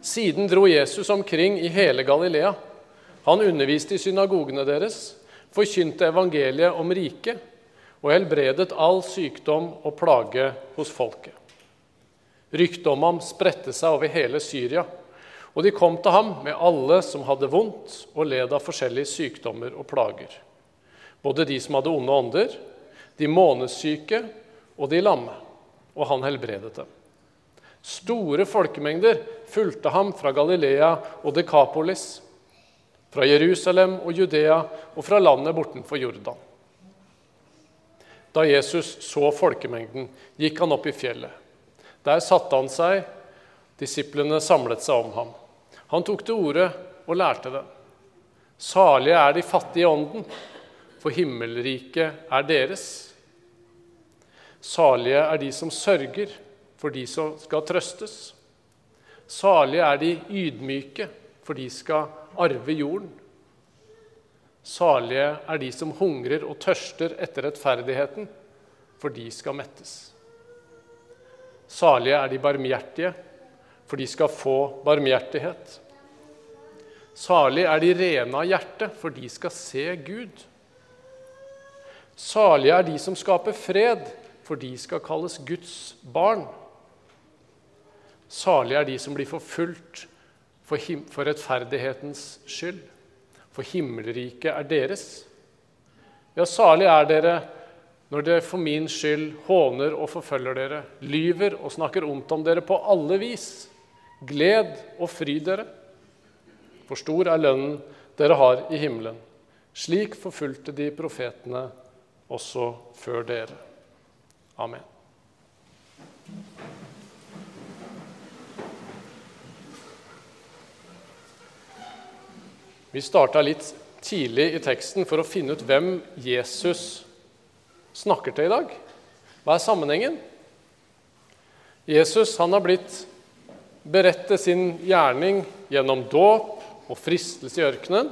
Siden dro Jesus omkring i hele Galilea. Han underviste i synagogene deres, forkynte evangeliet om riket og helbredet all sykdom og plage hos folket. Ryktet om ham spredte seg over hele Syria, og de kom til ham med alle som hadde vondt og led av forskjellige sykdommer og plager. Både de som hadde onde ånder, de månesyke og de lamme. Og han helbredet dem. Store folkemengder fulgte ham fra Galilea og Dekapolis, fra Jerusalem og Judea og fra landet bortenfor Jordan. Da Jesus så folkemengden, gikk han opp i fjellet. Der satte han seg, disiplene samlet seg om ham. Han tok til orde og lærte dem. Salige er de fattige i ånden, for himmelriket er deres. Salige er de som sørger, for de som skal trøstes. Salige er de ydmyke, for de skal arve jorden. Salige er de som hungrer og tørster etter rettferdigheten, for de skal mettes. Salige er de barmhjertige, for de skal få barmhjertighet. Salige er de rene av hjerte, for de skal se Gud. Salige er de som skaper fred, for de skal kalles Guds barn. Salige er de som blir forfulgt for, for rettferdighetens skyld for himmelriket er deres. Ja, salig er dere når dere for min skyld håner og forfølger dere, lyver og snakker ondt om dere på alle vis. Gled og fry dere, for stor er lønnen dere har i himmelen. Slik forfulgte de profetene også før dere. Amen. Vi starta litt tidlig i teksten for å finne ut hvem Jesus snakker til i dag. Hva er sammenhengen? Jesus han har blitt beredt sin gjerning gjennom dåp og fristelse i ørkenen.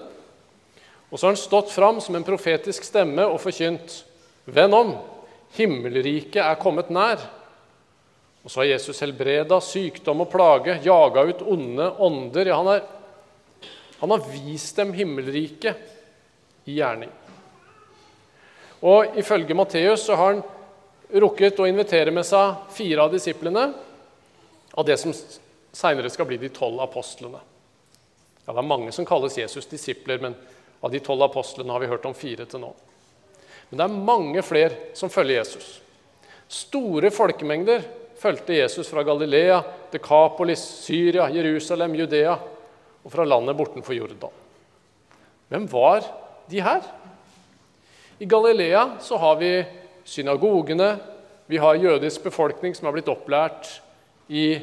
Og så har han stått fram som en profetisk stemme og forkynt Venn om, himmelriket er kommet nær. Og så har Jesus helbreda sykdom og plage, jaga ut onde ånder. Ja, han er han har vist dem himmelriket i gjerning. Og Ifølge Matteus så har han rukket å invitere med seg fire av disiplene av det som seinere skal bli de tolv apostlene. Ja, Det er mange som kalles Jesus' disipler, men av de tolv apostlene har vi hørt om fire til nå. Men det er mange flere som følger Jesus. Store folkemengder fulgte Jesus fra Galilea, Dekapolis, Syria, Jerusalem, Judea og fra landet bortenfor Jordan. Hvem var de her? I Galilea så har vi synagogene, vi har jødisk befolkning som har blitt opplært i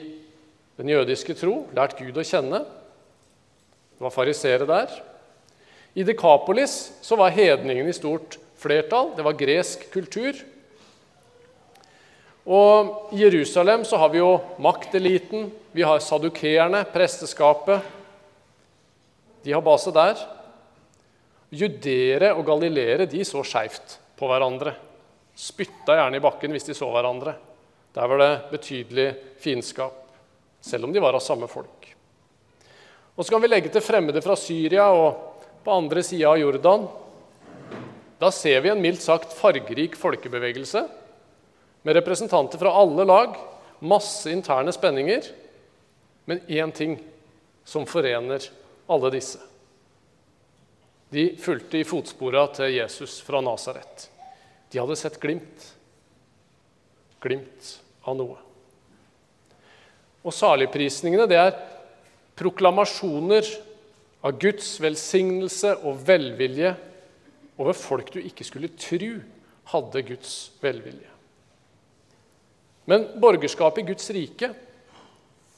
den jødiske tro, lært Gud å kjenne. Det var farisere der. I Dekapolis så var hedningene i stort flertall. Det var gresk kultur. Og I Jerusalem så har vi jo makteliten, vi har sadukeerne, presteskapet, de har base der. Judere og galileere de så skeivt på hverandre. Spytta gjerne i bakken hvis de så hverandre. Der var det betydelig fiendskap, selv om de var av samme folk. Og Så kan vi legge til fremmede fra Syria og på andre sida av Jordan. Da ser vi en mildt sagt fargerik folkebevegelse med representanter fra alle lag, masse interne spenninger, men én ting som forener alle disse. De fulgte i fotspora til Jesus fra Nasaret. De hadde sett glimt. Glimt av noe. Og saligprisningene det er proklamasjoner av Guds velsignelse og velvilje over folk du ikke skulle tru hadde Guds velvilje. Men borgerskapet i Guds rike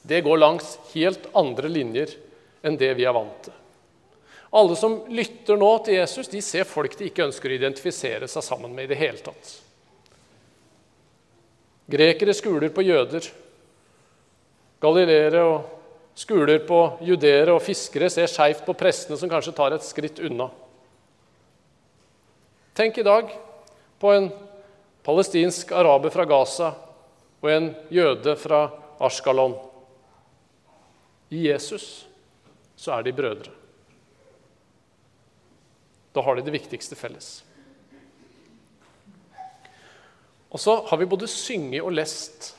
det går langs helt andre linjer enn det vi er vant til. Alle som lytter nå til Jesus, de ser folk de ikke ønsker å identifisere seg sammen med i det hele tatt. Grekere skuler på jøder. Galileere og skuler på judeere, og fiskere ser skeivt på prestene som kanskje tar et skritt unna. Tenk i dag på en palestinsk araber fra Gaza og en jøde fra Ashkalon. i Jesus, så er de brødre. Da har de det viktigste felles. Og så har vi både synget og lest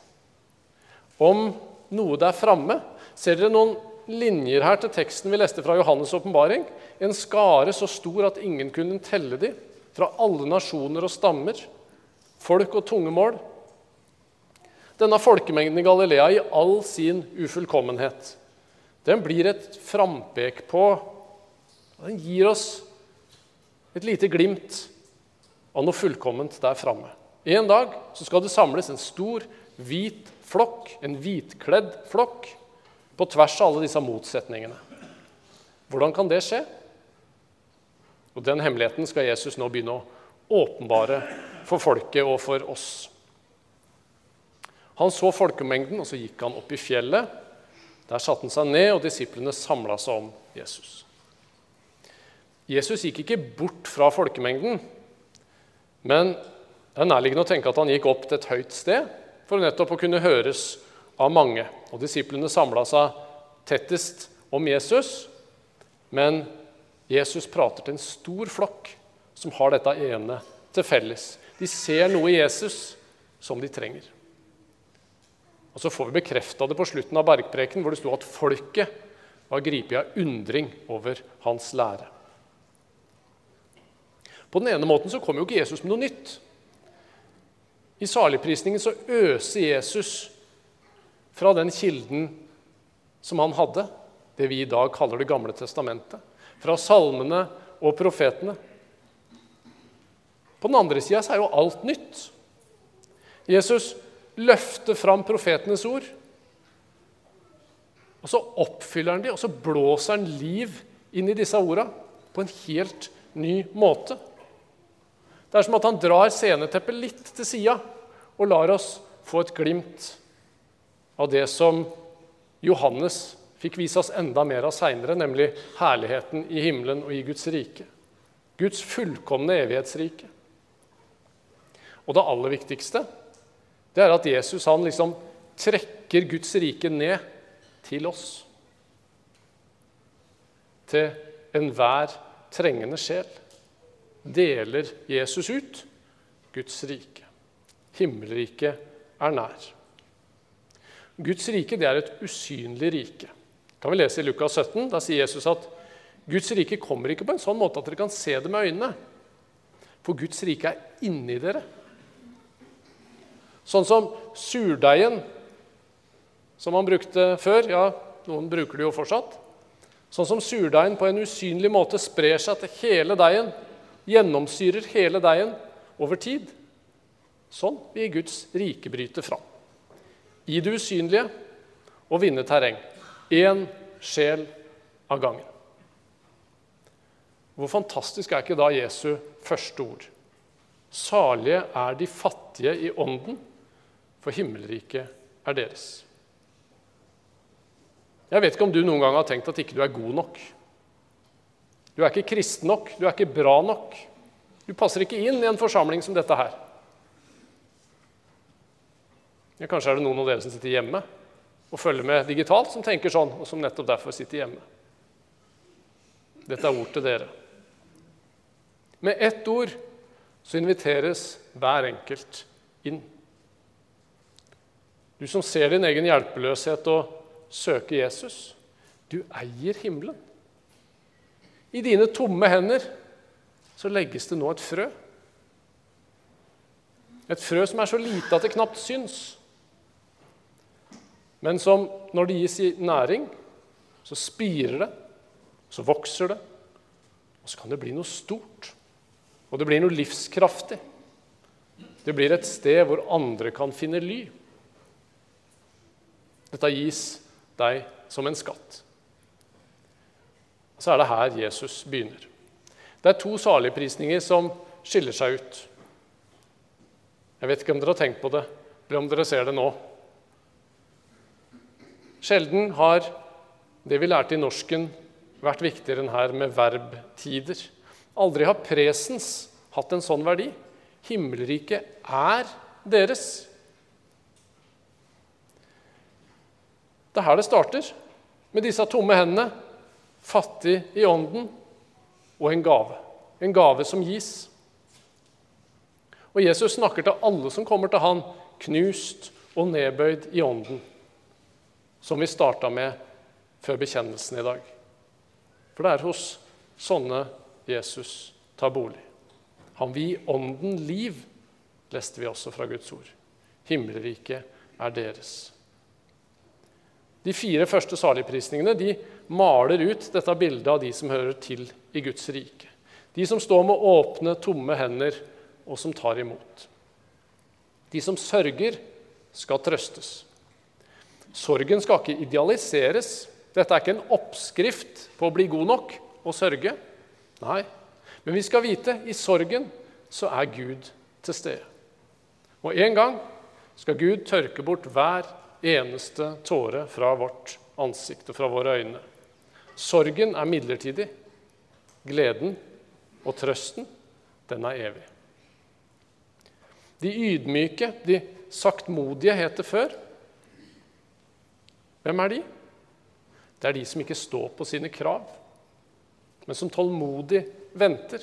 om noe der framme. Ser dere noen linjer her til teksten vi leste fra Johannes' åpenbaring? En skare så stor at ingen kunne telle de, fra alle nasjoner og stammer, folk og tungemål. Denne folkemengden i Galilea i all sin ufullkommenhet, den blir et frampek på Den gir oss et lite glimt av noe fullkomment der framme. En dag så skal det samles en stor, hvit flokk, en hvitkledd flokk, på tvers av alle disse motsetningene. Hvordan kan det skje? Og Den hemmeligheten skal Jesus nå begynne å åpenbare for folket og for oss. Han så folkemengden, og så gikk han opp i fjellet. Der satte han seg ned, og disiplene samla seg om Jesus. Jesus gikk ikke bort fra folkemengden, men det er nærliggende å tenke at han gikk opp til et høyt sted for nettopp å kunne høres av mange. Og Disiplene samla seg tettest om Jesus, men Jesus prater til en stor flokk som har dette ene til felles. De ser noe i Jesus som de trenger. Og Så får vi bekrefta det på slutten av bergpreken, hvor det sto at folket var gripet av undring over hans lære. På den ene måten så kommer jo ikke Jesus med noe nytt. I saligprisningen så øser Jesus fra den kilden som han hadde, det vi i dag kaller Det gamle testamentet, fra salmene og profetene. På den andre sida er jo alt nytt. Jesus løfter fram profetenes ord, og så oppfyller han de, og så blåser han liv inn i disse orda på en helt ny måte. Det er som at han drar sceneteppet litt til sida og lar oss få et glimt av det som Johannes fikk vise oss enda mer av seinere, nemlig herligheten i himmelen og i Guds rike. Guds fullkomne evighetsrike. Og det aller viktigste det er at Jesus han liksom trekker Guds rike ned til oss. Til enhver trengende sjel deler Jesus ut Guds rike. Himmelriket er nær. Guds rike det er et usynlig rike. Kan vi lese i Lukas 17? Da sier Jesus at Guds rike kommer ikke på en sånn måte at dere kan se det med øynene. For Guds rike er inni dere. Sånn som surdeigen som man brukte før. Ja, noen bruker det jo fortsatt. Sånn som surdeigen på en usynlig måte sprer seg til hele deigen, gjennomsyrer hele deigen over tid. Sånn vil Guds rike bryte fram. I det usynlige og vinne terreng. Én sjel av gangen. Hvor fantastisk er ikke da Jesu første ord? Salige er de fattige i ånden, for himmelriket er deres. Jeg vet ikke om du noen gang har tenkt at ikke du er god nok. Du er ikke kristen nok, du er ikke bra nok. Du passer ikke inn i en forsamling som dette her. Ja, kanskje er det noen av dere som sitter hjemme og følger med digitalt, som tenker sånn, og som nettopp derfor sitter hjemme. Dette er ord til dere. Med ett ord så inviteres hver enkelt inn. Du som ser din egen hjelpeløshet og søker Jesus, du eier himmelen. I dine tomme hender så legges det nå et frø. Et frø som er så lite at det knapt syns. Men som, når det gis i næring, så spirer det, så vokser det, og så kan det bli noe stort. Og det blir noe livskraftig. Det blir et sted hvor andre kan finne ly. Dette gis deg som en skatt. Så er det her Jesus begynner. Det er to saligprisninger som skiller seg ut. Jeg vet ikke om dere har tenkt på det, eller om dere ser det nå. Sjelden har det vi lærte i norsken, vært viktigere enn her med verbtider. Aldri har presens hatt en sånn verdi. Himmelriket er deres. Det er her det starter, med disse tomme hendene, fattig i ånden, og en gave. En gave som gis. Og Jesus snakker til alle som kommer til han, knust og nedbøyd i ånden, som vi starta med før bekjennelsen i dag. For det er hos sånne Jesus tar bolig. Han gi ånden liv, leste vi også fra Guds ord. Himmelriket er deres. De fire første saligprisningene de maler ut dette bildet av de som hører til i Guds rike. De som står med åpne, tomme hender, og som tar imot. De som sørger, skal trøstes. Sorgen skal ikke idealiseres. Dette er ikke en oppskrift på å bli god nok og sørge. Nei, men vi skal vite i sorgen så er Gud til stede. Og en gang skal Gud tørke bort hver eneste tåre fra vårt ansikt og fra våre øyne. Sorgen er midlertidig. Gleden og trøsten, den er evig. De ydmyke, de saktmodige, het det før. Hvem er de? Det er de som ikke står på sine krav, men som tålmodig venter.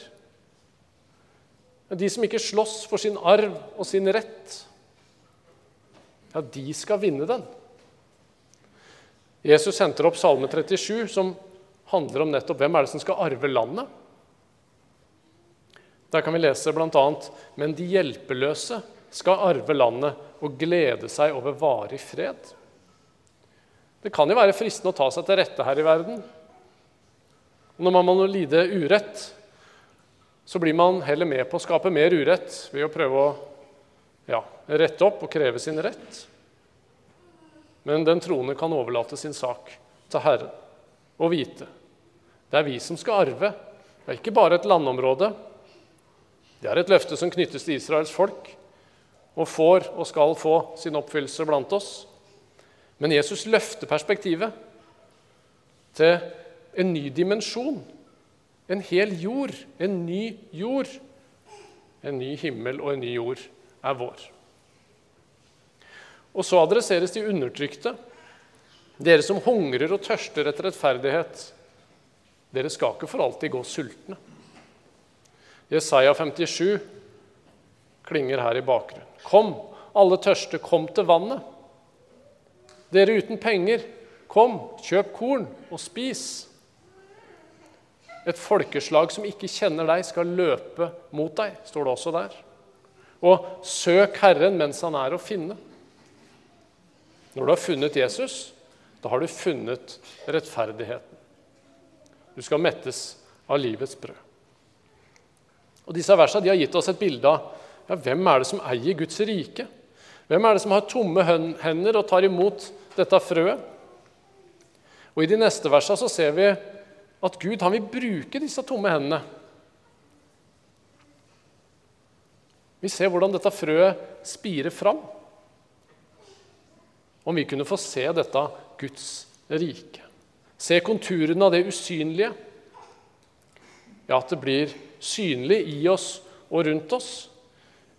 De som ikke slåss for sin arv og sin rett, ja, de skal vinne den. Jesus henter opp Salme 37, som handler om nettopp hvem er det som skal arve landet. Der kan vi lese bl.a.: Men de hjelpeløse skal arve landet og glede seg over varig fred. Det kan jo være fristende å ta seg til rette her i verden. Når man må lide urett, så blir man heller med på å skape mer urett ved å prøve å ja, rette opp og kreve sin rett. Men den troende kan overlate sin sak til Herren og vite det er vi som skal arve. Det er ikke bare et landområde, det er et løfte som knyttes til Israels folk, og får og skal få sin oppfyllelse blant oss. Men Jesus løfter perspektivet til en ny dimensjon. En hel jord, en ny jord. En ny himmel og en ny jord er vår. Og så adresseres de undertrykte. Dere som hungrer og tørster etter rettferdighet. Dere skal ikke for alltid gå sultne. Jesaja 57 klinger her i bakgrunnen. Kom, alle tørste, kom til vannet. Dere uten penger, kom, kjøp korn og spis. Et folkeslag som ikke kjenner deg, skal løpe mot deg, står det også der. Og søk Herren mens han er å finne. Når du har funnet Jesus, da har du funnet rettferdigheten. Du skal mettes av livets brød. Og Disse versene har gitt oss et bilde av ja, hvem er det som eier Guds rike. Hvem er det som har tomme hender og tar imot dette frøet? Og I de neste versene så ser vi at Gud han vil bruke disse tomme hendene. Vi ser hvordan dette frøet spirer fram. Om vi kunne få se dette Guds rike. Se konturene av det usynlige. Ja, at det blir synlig i oss og rundt oss.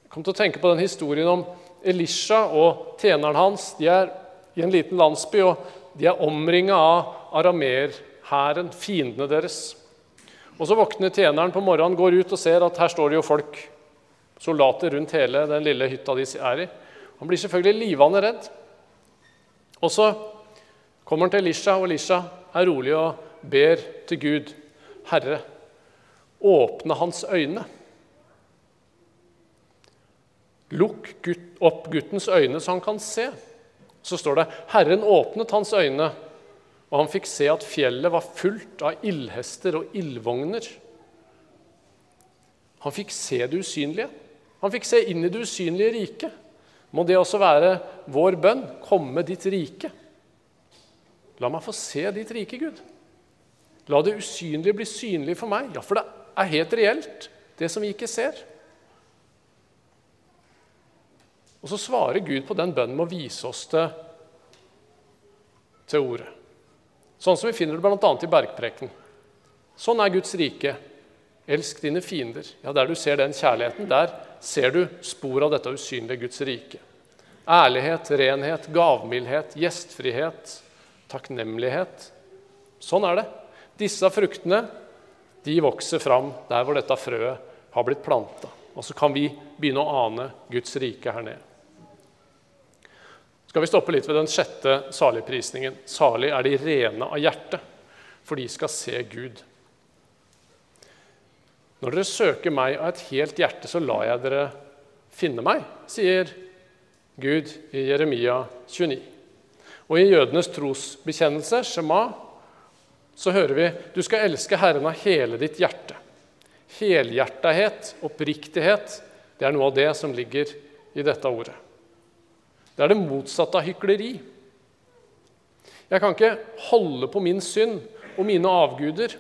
Jeg kom til å tenke på den historien om Elisha og tjeneren hans. De er i en liten landsby, og de er omringa av aramerhæren, fiendene deres. Og Så våkner tjeneren på morgenen, går ut og ser at her står det jo folk, soldater, rundt hele den lille hytta de er i. Han blir selvfølgelig livende redd. Og så kommer han til Elisha, og Elisha er rolig og ber til Gud. Herre, åpne hans øyne. Lukk opp guttens øyne så han kan se. Så står det Herren åpnet hans øyne, og han fikk se at fjellet var fullt av ildhester og ildvogner. Han fikk se det usynlige. Han fikk se inn i det usynlige riket. Må det også være vår bønn? Komme ditt rike. La meg få se ditt rike, Gud. La det usynlige bli synlig for meg. Ja, for det er helt reelt, det som vi ikke ser. Og så svarer Gud på den bønnen med å vise oss det til ordet. Sånn som vi finner det bl.a. i bergpreken. Sånn er Guds rike. Elsk dine fiender. Ja, Der du ser den kjærligheten, der ser du spor av dette usynlige Guds rike. Ærlighet, renhet, gavmildhet, gjestfrihet, takknemlighet, Sånn er det. Disse fruktene de vokser fram der hvor dette frøet har blitt planta. Og så kan vi begynne å ane Guds rike her nede. Skal vi stoppe litt ved den sjette saligprisningen. Salig er de rene av hjerte, for de skal se Gud. Når dere søker meg av et helt hjerte, så lar jeg dere finne meg, sier Gud i Jeremia 29. Og i jødenes trosbekjennelse, Shema, så hører vi du skal elske Herren av hele ditt hjerte. Helhjertethet, oppriktighet, det er noe av det som ligger i dette ordet. Det er det motsatte av hykleri. Jeg kan ikke holde på min synd og mine avguder,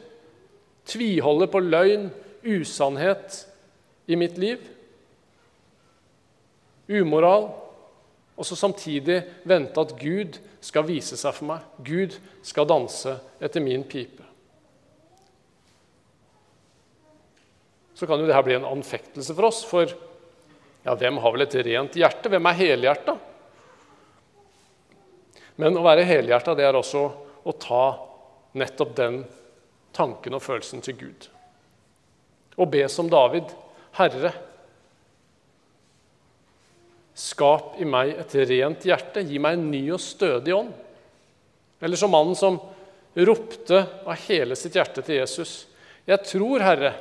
tviholde på løgn, usannhet i mitt liv, umoral, og så samtidig vente at Gud skal vise seg for meg. Gud skal danse etter min pipe. Så kan jo dette bli en anfektelse for oss, for ja, hvem har vel et rent hjerte? Hvem er helhjerta? Men å være helhjerta det er også å ta nettopp den tanken og følelsen til Gud. Og be som David, Herre, Skap i meg et rent hjerte, gi meg en ny og stødig ånd. Eller som mannen som ropte av hele sitt hjerte til Jesus. Jeg tror, Herre,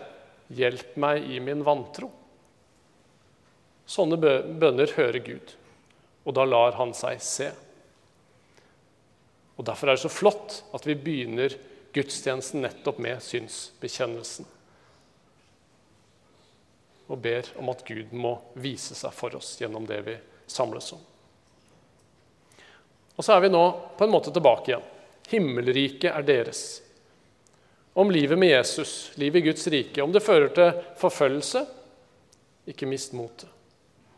hjelp meg i min vantro. Sånne bønner hører Gud, og da lar han seg se. Og Derfor er det så flott at vi begynner gudstjenesten nettopp med synsbekjennelsen og ber om at Gud må vise seg for oss gjennom det vi samles om. Og så er vi nå på en måte tilbake igjen. Himmelriket er deres. Om livet med Jesus, livet i Guds rike. Om det fører til forfølgelse, ikke mist motet.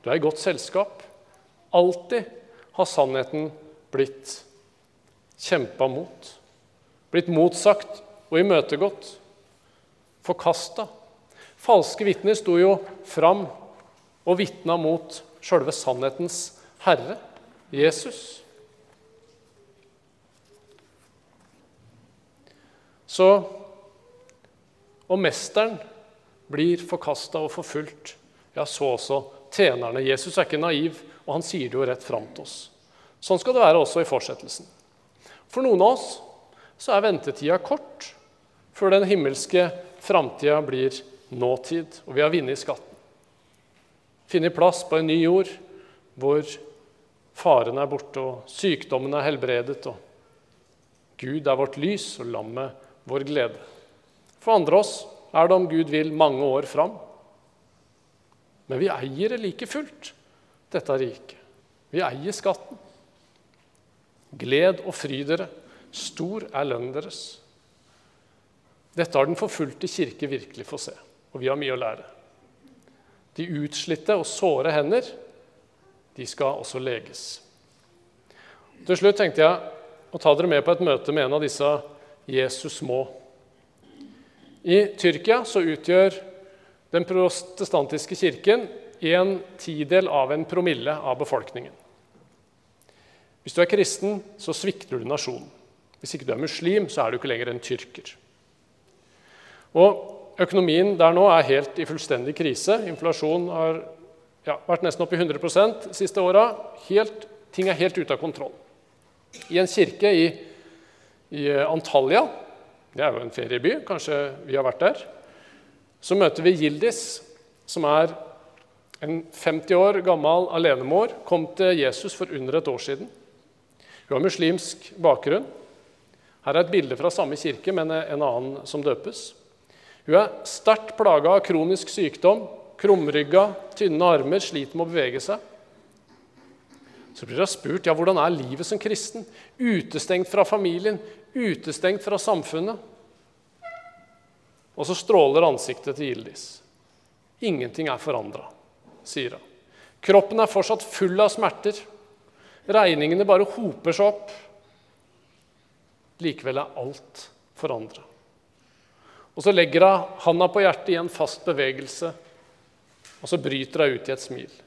Du er i godt selskap. Alltid har sannheten blitt kjempa mot. Blitt motsagt og imøtegått. Forkasta Falske vitner sto jo fram og vitna mot sjølve sannhetens herre, Jesus. Så om mesteren blir forkasta og forfulgt, ja, så også tjenerne. Jesus er ikke naiv, og han sier det jo rett fram til oss. Sånn skal det være også i fortsettelsen. For noen av oss så er ventetida kort før den himmelske framtida blir nåtid, og vi har vunnet skatten. Funnet plass på en ny jord hvor faren er borte, og sykdommen er helbredet, og Gud er vårt lys og lammet vår glede. For andre oss er det om Gud vil mange år fram. Men vi eier det like fullt, dette riket. Vi eier skatten. Gled og fry dere, stor er lønnen deres. Dette har den forfulgte kirke virkelig fått se og vi har mye å lære. De utslitte og såre hender de skal også leges. Til slutt tenkte jeg å ta dere med på et møte med en av disse Jesus små. I Tyrkia så utgjør den protestantiske kirken en tidel av en promille av befolkningen. Hvis du er kristen, så svikter du nasjonen. Hvis ikke du er muslim, så er du ikke lenger en tyrker. Og Økonomien der nå er helt i fullstendig krise. Inflasjonen har ja, vært nesten oppe i 100 de siste åra. Ting er helt ute av kontroll. I en kirke i, i Antalya, det er jo en ferieby, kanskje vi har vært der, så møter vi Gildis, som er en 50 år gammel alenemor. Kom til Jesus for under et år siden. Hun har muslimsk bakgrunn. Her er et bilde fra samme kirke, men en annen som døpes. Hun er sterkt plaga av kronisk sykdom, krumrygga, tynne armer, sliter med å bevege seg. Så blir hun spurt ja, hvordan er livet som kristen. Utestengt fra familien, utestengt fra samfunnet. Og så stråler ansiktet til Gildis. Ingenting er forandra, sier hun. Kroppen er fortsatt full av smerter. Regningene bare hoper seg opp. Likevel er alt forandra. Og så legger hun handa på hjertet i en fast bevegelse, og så bryter hun ut i et smil.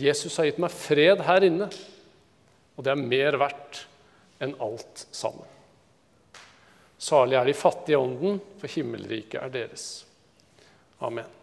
Jesus har gitt meg fred her inne, og det er mer verdt enn alt sammen. Salig er de fattige i ånden, for himmelriket er deres. Amen.